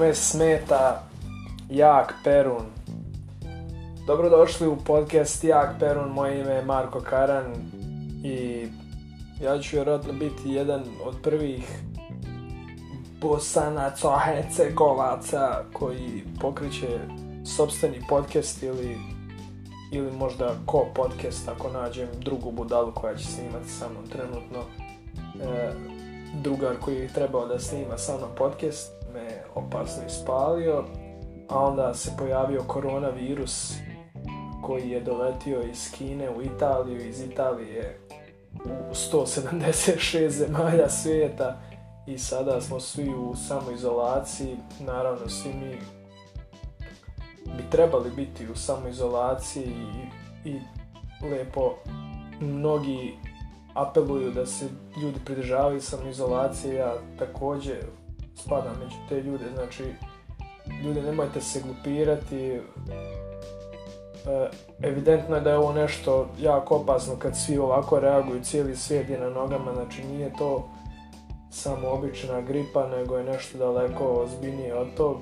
kome smeta Jak Perun. Dobrodošli u podcast Jak Perun, moje ime je Marko Karan i ja ću vjerojatno biti jedan od prvih bosanaca, hercegovaca koji pokriće sobstveni podcast ili ili možda ko podcast ako nađem drugu budalu koja će snimati sa mnom trenutno e, drugar koji trebao da snima sa mnom podcast me opasno ispalio, a onda se pojavio koronavirus koji je doletio iz Kine u Italiju, iz Italije u 176 zemalja svijeta i sada smo svi u samoizolaciji, naravno svi mi bi trebali biti u samoizolaciji i, i lepo mnogi apeluju da se ljudi pridržavaju samoizolacije, ja također spadam među te ljude, znači ljude nemojte se glupirati, e, evidentno je da je ovo nešto jako opasno kad svi ovako reaguju, cijeli svijet je na nogama, znači nije to samo obična gripa, nego je nešto daleko ozbiljnije od tog.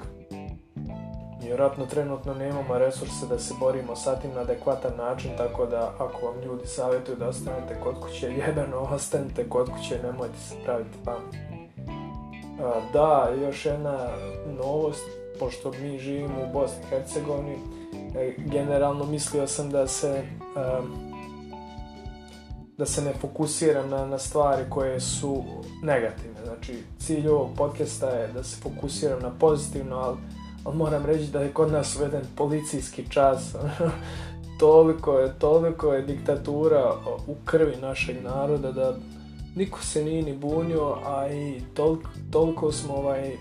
Vjerojatno trenutno nemamo resurse da se borimo sa tim na adekvatan način, tako da ako vam ljudi savjetuju da ostanete kod kuće, jebeno ostanete kod kuće, nemojte se praviti pamet. Da, još jedna novost, pošto mi živimo u Bosni i Hercegovini, e, generalno mislio sam da se e, da se ne fokusiram na, na stvari koje su negativne. Znači, cilj ovog podcasta je da se fokusiram na pozitivno, ali, moram reći da je kod nas uveden policijski čas. toliko, je, toliko je diktatura u krvi našeg naroda da niko se nije ni bunio, a i toliko, smo ovaj, eh,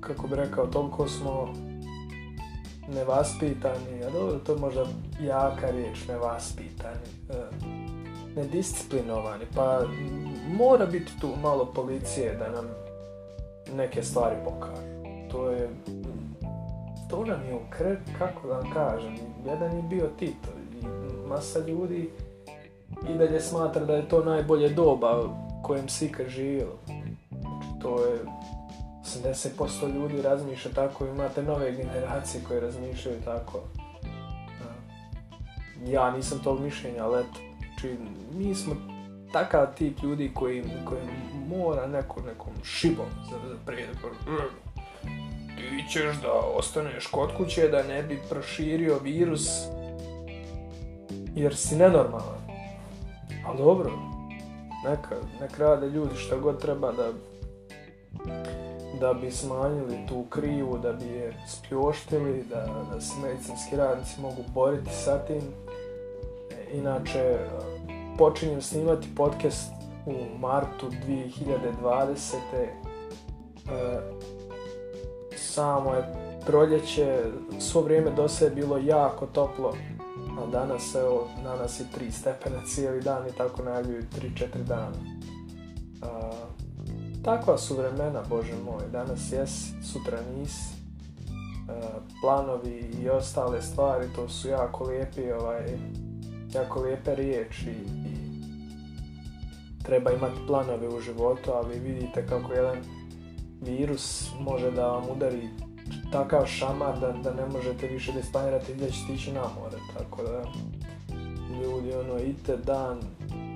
kako bi rekao, toliko smo nevaspitani, a dobro, to je možda jaka riječ, nevaspitani, eh, nedisciplinovani, pa mora biti tu malo policije da nam neke stvari pokaže. To je, to nam je ukret, kako da vam kažem, jedan je bio Tito, masa ljudi i dalje smatra da je to najbolje doba u kojem si ikad živio. Znači, to je posto ljudi razmišlja tako, imate nove generacije koje razmišljaju tako. Ja nisam tog mišljenja, ali eto, znači, mi smo takav tip ljudi koji, koji mora neko nekom šibom za, za ti ćeš da ostaneš kod kuće da ne bi proširio virus jer si nenormalan. Pa dobro, neka, nek rade ljudi što god treba da, da bi smanjili tu krivu, da bi je spioštili, da, da se medicinski radnici mogu boriti sa tim. Inače, počinjem snimati podcast u martu 2020. E, samo je proljeće, svo vrijeme do je bilo jako toplo, danas evo, danas je tri stepena cijeli dan i tako najavljuju tri, četiri dana. takva su vremena, Bože moj, danas jes, sutra nisi, planovi i ostale stvari, to su jako lijepi, ovaj, jako lijepe riječi i, treba imati planove u životu, ali vidite kako jedan virus može da vam udari takav šamar da, da ne možete više da i da ćete ići na more, tako da ljudi ono dan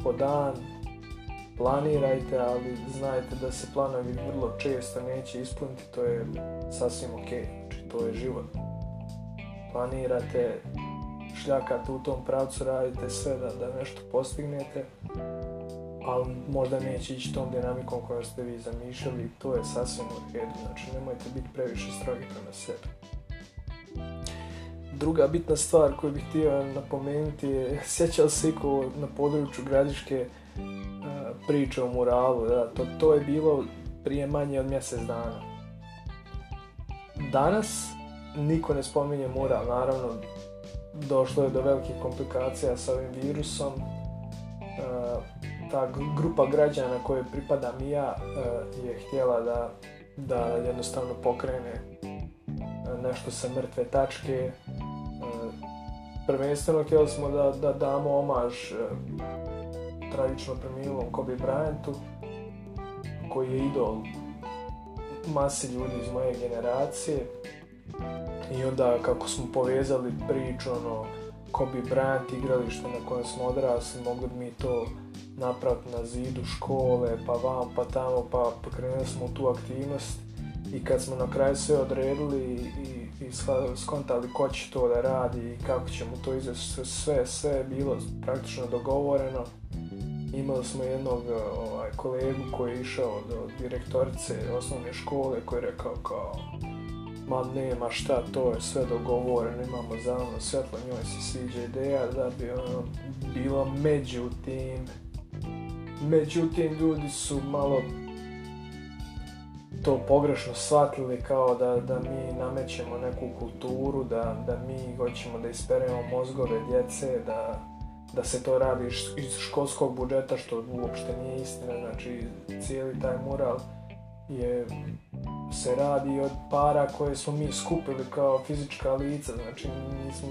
po dan, planirajte, ali znajte da se planovi vrlo često neće ispuniti, to je sasvim ok, znači to je život. Planirate, šljakate u tom pravcu, radite sve da, da nešto postignete, ali možda neće ići tom dinamikom koja ste vi zamišljali to je sasvim u redu, znači nemojte biti previše strogi prema sebi. Druga bitna stvar koju bih htio napomenuti je, sjećao se iko na području gradiške e, priče o muralu, da, to, to je bilo prije manje od mjesec dana. Danas niko ne spominje mural, naravno došlo je do velikih komplikacija sa ovim virusom, ta grupa građana koje pripadam i ja e, je htjela da, da jednostavno pokrene e, nešto sa mrtve tačke. E, prvenstveno htjeli smo da, da damo omaž tragično preminulom Kobe Bryantu koji je idol masi ljudi iz moje generacije i onda kako smo povezali priču ono Kobe Bryant igralište na kojem smo odrasli mogli mi to napraviti na zidu škole, pa vam, pa tamo, pa pokrenuli smo tu aktivnost i kad smo na kraju sve odredili i, i, skontali ko će to da radi i kako ćemo to izvesti, sve, sve je bilo praktično dogovoreno. Imali smo jednog e, ovaj, kolegu koji je išao do direktorice osnovne škole koji je rekao kao ma nema šta, to je sve dogovoreno, imamo zeleno svjetlo, njoj se sviđa ideja da bi ono, bilo među međutim Međutim, ljudi su malo to pogrešno shvatili kao da, da mi namećemo neku kulturu, da, da mi hoćemo da isperemo mozgove djece, da, da se to radi iz školskog budžeta, što uopšte nije istina, znači cijeli taj mural je se radi od para koje smo mi skupili kao fizička lica, znači nismo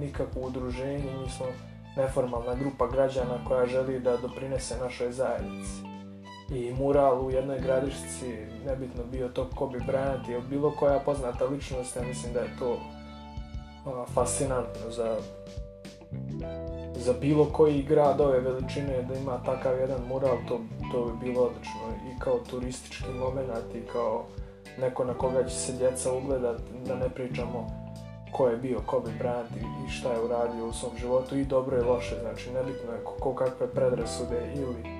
nikakvo udruženje, mi neformalna grupa građana koja želi da doprinese našoj zajednici. I mural u jednoj gradišci, nebitno bio to bi Bryant ili bilo koja poznata ličnost, ja mislim da je to fascinantno za, za bilo koji grad ove veličine da ima takav jedan mural, to, to bi bilo odlično i kao turistički moment i kao neko na koga će se djeca ugledati, da ne pričamo ko je bio Kobe bi i, i šta je uradio u svom životu i dobro i loše, znači nebitno je ko kakve predrasude ili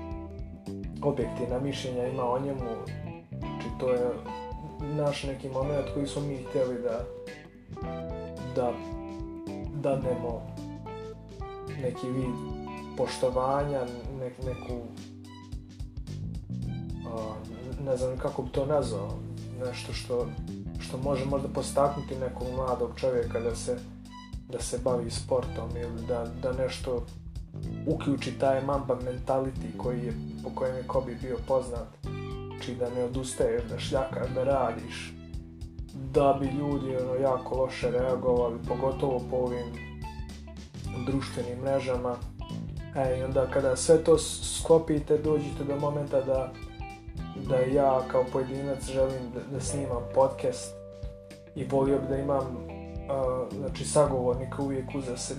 objektivna mišljenja ima o njemu, znači to je naš neki moment koji smo mi htjeli da da danemo neki vid poštovanja, ne, neku ne znam kako bi to nazvao, nešto što što može možda postaknuti nekog mladog čovjeka da se, da se bavi sportom ili da, da nešto uključi taj mamba mentality koji je, po kojem je Kobe bio poznat. Či znači da ne odustaješ, da šljaka da radiš. Da bi ljudi ono, jako loše reagovali, pogotovo po ovim društvenim mrežama. E, I onda kada sve to sklopite, dođite do momenta da da ja kao pojedinac želim da, da snimam podcast i volio bi da imam znači sagovornika uvijek uza se.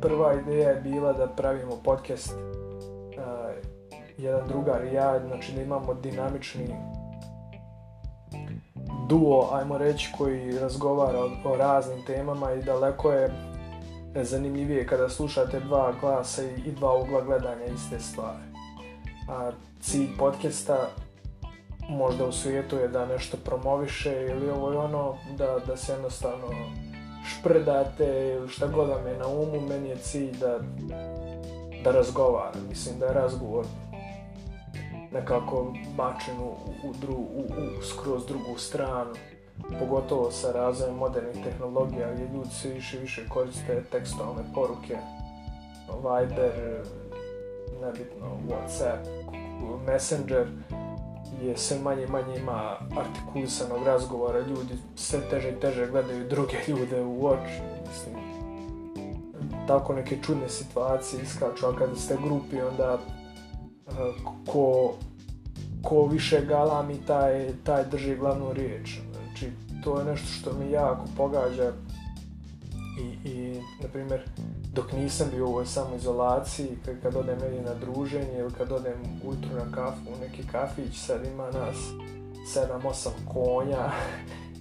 Prva ideja je bila da pravimo podcast jedan drugar i ja, znači da imamo dinamični duo, ajmo reći, koji razgovara o, o raznim temama i daleko je zanimljivije kada slušate dva glasa i dva ugla gledanja iste stvari. A cilj podcasta možda u svijetu je da nešto promoviše ili ovo je ono da, da se jednostavno špredate ili šta god vam je na umu, meni je cilj da, da razgovaram. Mislim da je razgovor nekako bačen u, u, dru, skroz drugu stranu, pogotovo sa razvojem modernih tehnologija gdje ljudi sve više više koriste tekstualne poruke, Viber, nebitno Whatsapp, Messenger, je sve manje manje ima artikulisanog razgovora, ljudi sve teže i teže gledaju druge ljude u oči, mislim. Tako neke čudne situacije iskaču, a kada ste grupi onda e, ko, ko više galami taj, taj drži glavnu riječ. Znači, to je nešto što mi jako pogađa i, i na primjer, dok nisam bio u ovoj samoizolaciji, kad, kad odem meni na druženje ili kad odem ujutru na kafu, u neki kafić, sad ima nas 7-8 konja,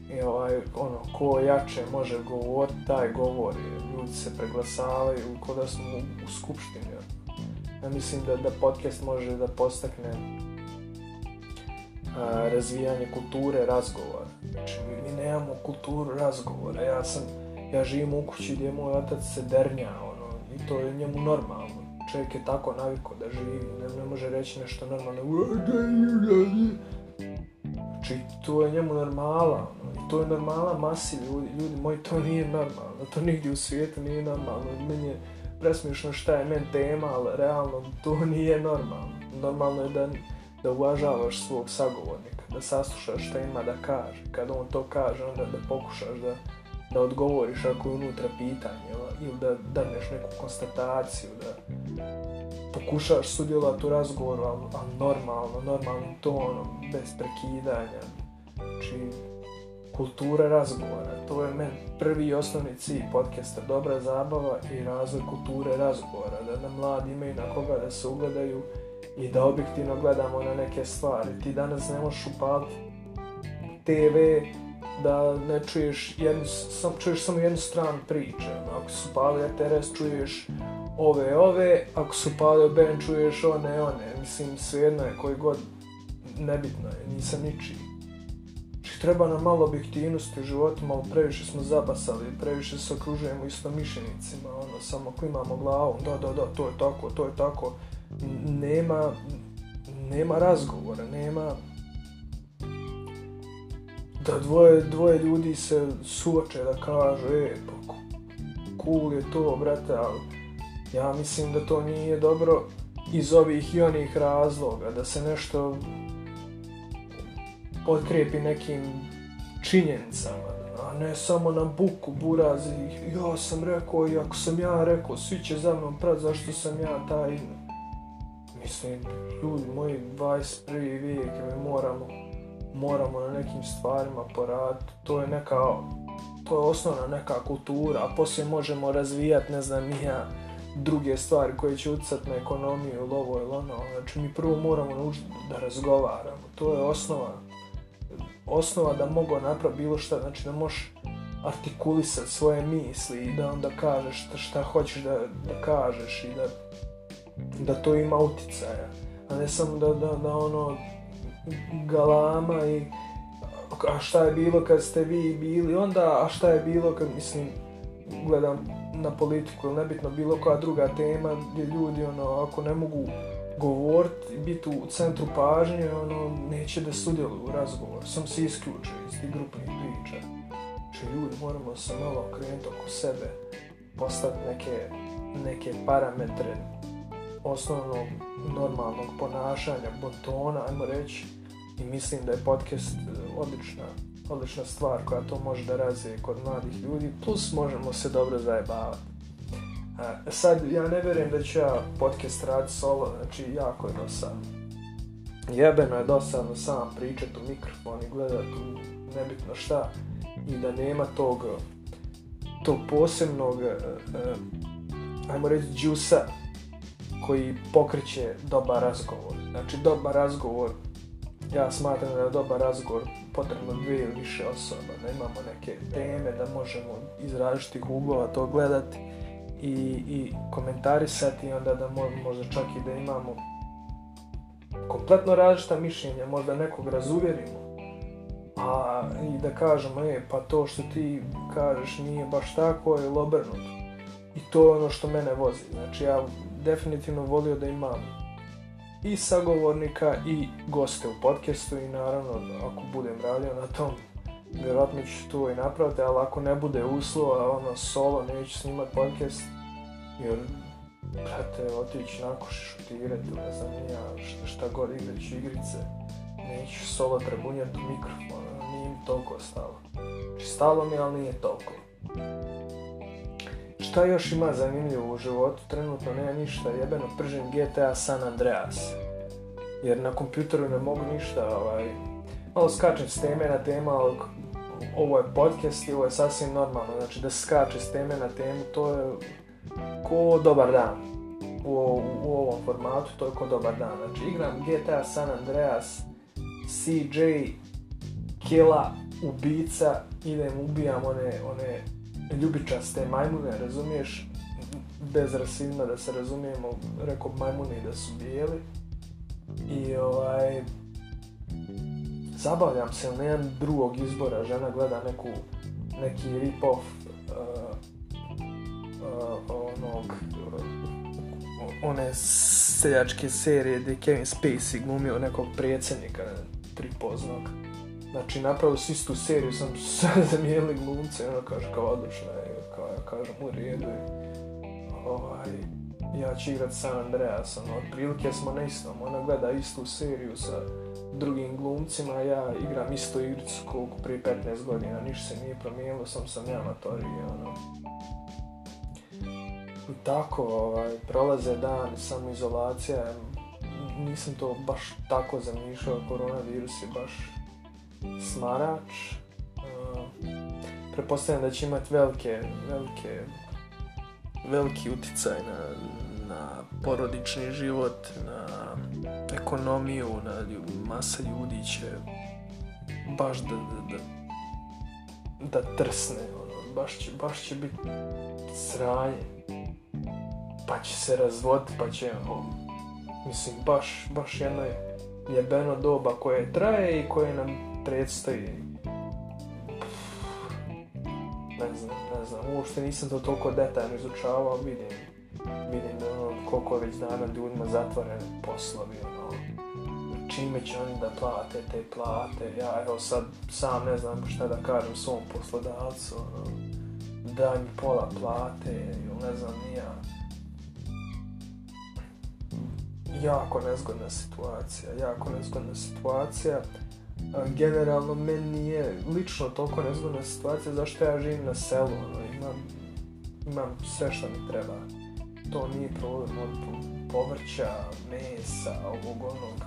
i ovaj, ono, ko jače može govoriti, taj govori, ljudi se preglasavaju, ko da smo u, skupštini. Ono. Ja mislim da, da podcast može da postakne razvijanje kulture razgovora. Znači, mi nemamo kulturu razgovora, ja sam ja živim u kući gdje moj otac se dernja, ono, i to je njemu normalno. Čovjek je tako naviko da živi, ne, ne može reći nešto normalno. Znači, to je njemu normala, ono, i to je normala masi ljudi, ljudi moji, to nije normalno, to nigdje u svijetu nije normalno, meni je presmišno šta je men tema, ali realno to nije normalno. Normalno je da, da uvažavaš svog sagovornika, da saslušaš šta ima da kaže, kad on to kaže, onda da pokušaš da da odgovoriš ako je unutra pitanje ili da daneš neku konstataciju, da pokušaš sudjelovati u razgovoru, ali, normalno, normalnim tonom, bez prekidanja. Znači, kultura razgovora, to je meni prvi i osnovni cilj podcasta, dobra zabava i razvoj kulture razgovora, da, da mladi imaju na koga da se ugledaju i da objektivno gledamo na neke stvari. Ti danas ne možeš upaliti TV, da ne čuješ, jednu, sam, čuješ samo jednu stranu priče. Ako su pali teres, čuješ ove, ove, ako su palio ben, čuješ one, one. Mislim, svejedno je koji god, nebitno je, nisam ničiji. Znači, treba nam malo objektivnosti u životu, malo previše smo zabasali, previše se okružujemo istomišljenicima, ono, samo ako imamo glavu da, da, da, to je tako, to je tako, nema, nema razgovora, nema, da dvoje, dvoje ljudi se suoče da kaže, e, pa cool je to, brate, ali ja mislim da to nije dobro iz ovih i onih razloga, da se nešto potkrijepi nekim činjenicama, a ne samo na buku burazi, ja sam rekao i ako sam ja rekao, svi će za mnom prat zašto sam ja taj Mislim, ljudi moji, 21. vijek, mi moramo moramo na nekim stvarima poraditi, to je neka, to je osnovna neka kultura, a poslije možemo razvijati, ne znam, ja, druge stvari koje će utjecati na ekonomiju ili ovo ili ono. Znači mi prvo moramo naučiti da razgovaramo, to je osnova, osnova da mogu napraviti bilo šta, znači da možeš artikulisati svoje misli i da onda kažeš šta hoćeš da, da kažeš i da, da to ima utjecaja, a ne samo da, da, da ono galama i a šta je bilo kad ste vi bili onda, a šta je bilo kad, mislim, gledam na politiku ili nebitno bilo koja druga tema gdje ljudi ono, ako ne mogu govoriti, biti u centru pažnje, ono, neće da sudjeluju u razgovor, sam se isključio iz tih grupnih priča. Znači ljudi moramo se malo okrenuti oko sebe, postati neke, neke parametre osnovnog normalnog ponašanja, bontona, ajmo reći, i mislim da je podcast e, odlična, odlična stvar koja to može da razvije kod mladih ljudi, plus možemo se dobro zajebavati. E, sad, ja ne vjerujem da ću ja podcast raditi solo, znači jako je dosadno. Jebeno je dosadno sam pričat u mikrofon i gledati nebitno šta i da nema tog, tog posebnog, e, ajmo reći, džusa koji pokreće dobar razgovor. Znači, dobar razgovor, ja smatram da je dobar razgovor potrebno dvije ili više osoba, da imamo neke teme, da možemo iz različitih uglova to gledati i, i komentarisati, i onda da možda čak i da imamo kompletno različita mišljenja, možda nekog razuvjerimo, a i da kažemo, e, pa to što ti kažeš nije baš tako je obrnuto. I to je ono što mene vozi. Znači, ja definitivno volio da imam i sagovornika i goste u podcastu i naravno ako budem radio na tom vjerojatno ću to i napraviti, ali ako ne bude uslova, ono, solo, neću snimat podcast, jer, brate, otići nakon šutirati, ne znam, ja, šta, šta god, igraći igrice, neću solo trebunjati mikrofon, ono, nije mi toliko stalo. Znači, stalo mi, ali nije toliko. Šta još ima zanimljivo u životu? Trenutno nema ništa jebeno, pržim GTA San Andreas. Jer na kompjuteru ne mogu ništa, ovaj... Malo skačem s teme na tema, ovo je podcast i ovo je sasvim normalno. Znači da skače s teme na temu, to je ko dobar dan. U, ovom formatu to je ko dobar dan. Znači igram GTA San Andreas, CJ, Kela ubica, idem, ubijam one, one ljubičaste majmune, razumiješ, bez rasizma da se razumijemo, rekao majmuni da su bijeli. I ovaj, zabavljam se, ne nemam drugog izbora, žena gleda neku, neki rip-off uh, onog, one seljačke serije gdje Kevin Spacey glumio nekog predsjednika tripoznog, Znači, napravo su istu seriju, sam se zamijenili glumce ona kaže kao odlično je, kao ja kažem u redu je. Ovaj, ja ću igrat sa Andreasom, Prilike smo na istom, ona gleda istu seriju sa drugim glumcima, ja igram istu igricu koliko prije 15 godina, ništa se nije promijenilo, sam sam ja i ono. I tako, ovaj, prolaze dan, izolacija, nisam to baš tako zamišljao, koronavirus je baš smarač. Uh, eh, Prepostavljam da će imati velike, velike, veliki utjecaj na, porodični život, na ekonomiju, na masa ljudi će baš da, da, da, da trsne, ono, baš će, baš će biti sranje. Pa će se razvoditi, pa će, ono, mislim, baš, baš jedno je jebeno doba koje traje i koje nam predstoji ne znam, ne znam, uopšte nisam to toliko detaljno izučavao, vidim, vidim ono, koliko već dana ljudima zatvoren poslovi, ono, čime će oni da plate te plate, ja evo sad sam ne znam šta da kažem svom poslodavcu, ono, daj mi pola plate, ne znam, nija, jako nezgodna situacija, jako nezgodna situacija, E, generalno meni nije lično toliko nezgodna situacija zašto ja živim na selu, ono, imam, imam sve što mi treba. To nije problem od povrća, mesa, ovog onog.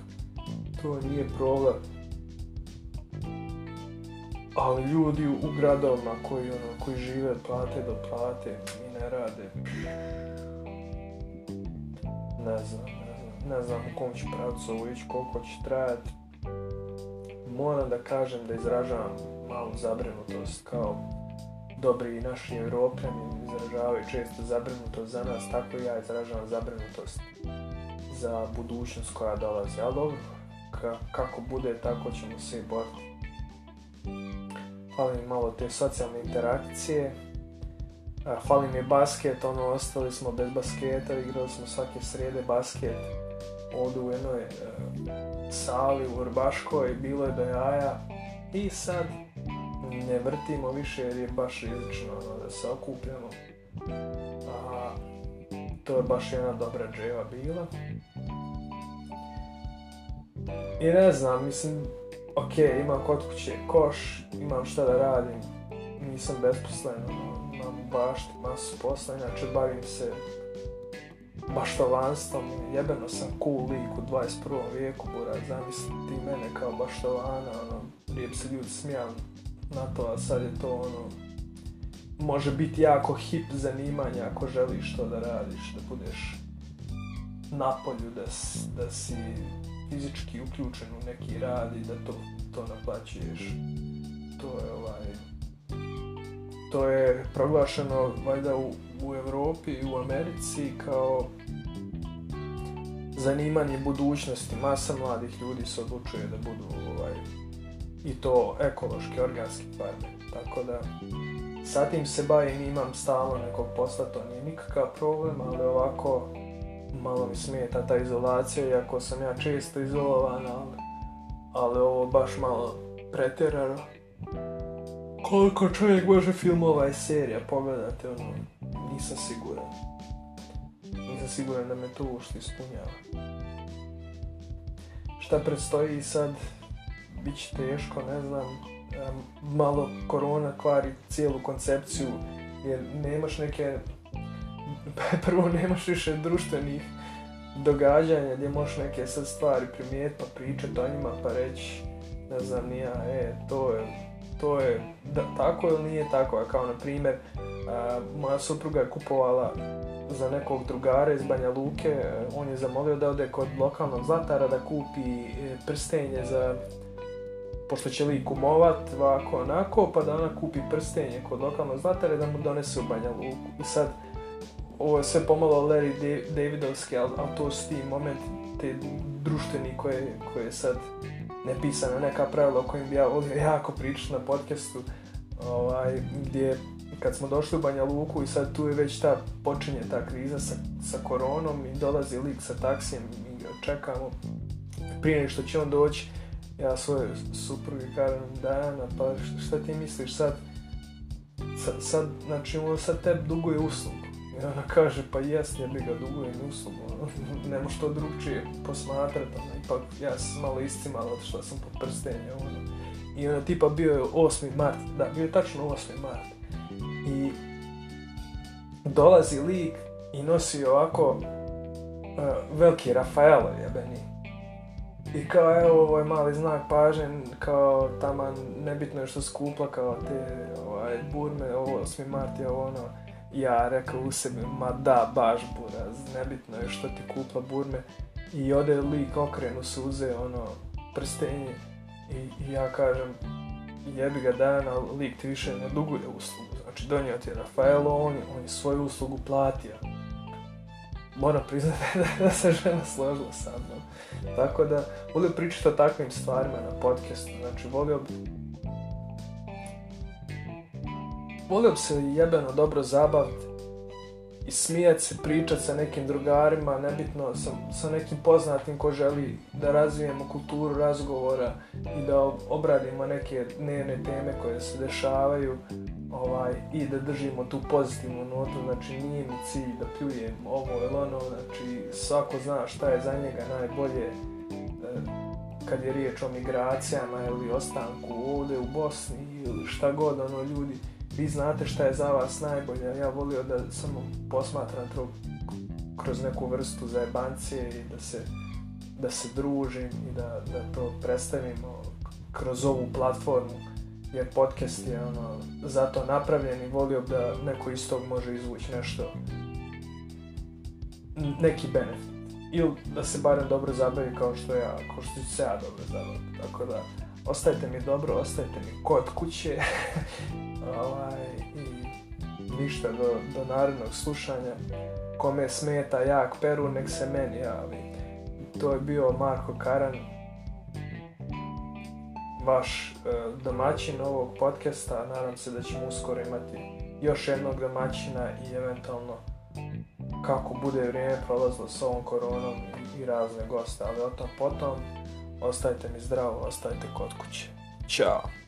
To nije problem. Ali ljudi u gradovima koji, ono, koji žive plate do plate i ne rade. Ne znam, ne znam, ne znam u kom će pravcu ići, koliko će trajati moram da kažem da izražavam malu zabrinutost kao dobri naši Evropljani izražavaju često zabrinutost za nas, tako i ja izražavam zabrinutost za budućnost koja dolazi. Ali dobro, kako bude, tako ćemo se i boriti. Hvala mi malo te socijalne interakcije. Hvala mi basket, ono, ostali smo bez basketa, igrali smo svake srijede basket ovdje u jednoj e, sali u Vrbaškoj, bilo je do jaja. I sad ne vrtimo više jer je baš rizično ono, da se okupljamo. A, to je baš jedna dobra dževa bila. I ne znam, mislim, ok, imam kod kuće koš, imam šta da radim, nisam besposlen, ono, imam baš masu posla, inače bavim se baštovanstvom, jebeno sam cool lik u 21. vijeku, bura, zamisli ti mene kao baštovana, ono, lijep se ljudi smijan na to, a sad je to ono, može biti jako hip zanimanje ako želiš to da radiš, da budeš napolju, da, da si fizički uključen u neki rad i da to, to naplaćuješ. To je ovaj, to je proglašeno valjda u u Europi i u Americi kao zanimanje budućnosti. Masa mladih ljudi se odlučuje da budu ovaj, i to ekološki, organski farme. Tako da sa tim se bavim, imam stalno nekog posla, to nije nikakav problem, ali ovako malo mi smeta ta izolacija, iako sam ja često izolovan, ali, ali ovo baš malo pretjerano. Koliko čovjek može filmova i serija pogledati, ono, nisam siguran. Nisam siguran da me to uopšte ispunjava. Šta predstoji sad, bit će teško, ne znam, malo korona kvari cijelu koncepciju, jer nemaš neke, prvo nemaš više društvenih događanja gdje možeš neke sad stvari primijet pa pričat o njima pa reći ne znam nija, e, to je, to je da, tako ili nije tako, a kao na primjer moja supruga je kupovala za nekog drugara iz Banja Luke, e, on je zamolio da ode kod lokalnog zlatara da kupi e, prstenje za pošto će lik umovat, ovako onako, pa da ona kupi prstenje kod lokalnog zlatara da mu donese u Banja Luku. I sad, ovo je sve pomalo Larry Davidovski, ali, ali to su ti moment te društveni koje, koje sad nepisana neka pravila o kojim bi ja volio jako pričati na podcastu, ovaj, gdje kad smo došli u Banja Luku i sad tu je već ta, počinje ta kriza sa, sa koronom i dolazi lik sa taksijem i ga čekamo. Prije što će on doći, ja svoje supruge kažem, Dajana, pa šta ti misliš sad? Sad, sad znači on sad te duguje uslugu. I ona kaže, pa jes, ja bi ga dugujem uslugu, ono, ne što to drugčije posmatrati, ono, ipak ja sam malo iscimala, što sam po prstenje, ono. I ono, tipa bio je 8. mart, da, bio je tačno 8. mart i dolazi lik i nosi ovako uh, veliki Rafaelo jebeni. I kao evo ovaj mali znak pažen, kao tamo nebitno je što skupla kao te ovaj, burme, ovo svi marti, ovo ono. Ja rekao u sebi, ma da, baš buraz, nebitno je što ti kupla burme. I ode lik okrenu suze, ono, prstenje. I, ja kažem, jebi ga dana, lik ti više ne duguje uslugu. Znači donio ti je Rafaelo, on, on je svoju uslugu platio. Moram priznati da se žena složila sa mnom. Tako da, volio pričati o takvim stvarima na podcastu. Znači, volio bi... Volio se jebeno dobro zabaviti i smijati se, pričati sa nekim drugarima, nebitno, sa, sa nekim poznatim ko želi da razvijemo kulturu razgovora i da obradimo neke dnevne teme koje se dešavaju ovaj, i da držimo tu pozitivnu notu, znači nije mi cilj da pljujem ovo ili ono, znači svako zna šta je za njega najbolje e, kad je riječ o migracijama ili ostanku ovdje u Bosni ili šta god, ono ljudi, vi znate šta je za vas najbolje, ja volio da samo posmatram to kroz neku vrstu zajebancije i da se, da se družim i da, da to predstavimo kroz ovu platformu jer podcast je ono, zato napravljen i volio da neko iz tog može izvući nešto, neki benefit. Ili da se barem dobro zabavi kao što ja, kao što se ja dobro zabaviti. Tako da, ostajte mi dobro, ostajte mi kod kuće. ovaj, I ništa do, do narednog slušanja. Kome smeta jak peru, nek se meni javi. To je bio Marko Karan, vaš e, domaćin ovog podcasta. Nadam se da ćemo uskoro imati još jednog domaćina i eventualno kako bude vrijeme prolazilo s ovom koronom i razne goste, ali o potom. Ostajte mi zdravo, ostajte kod kuće. Ćao!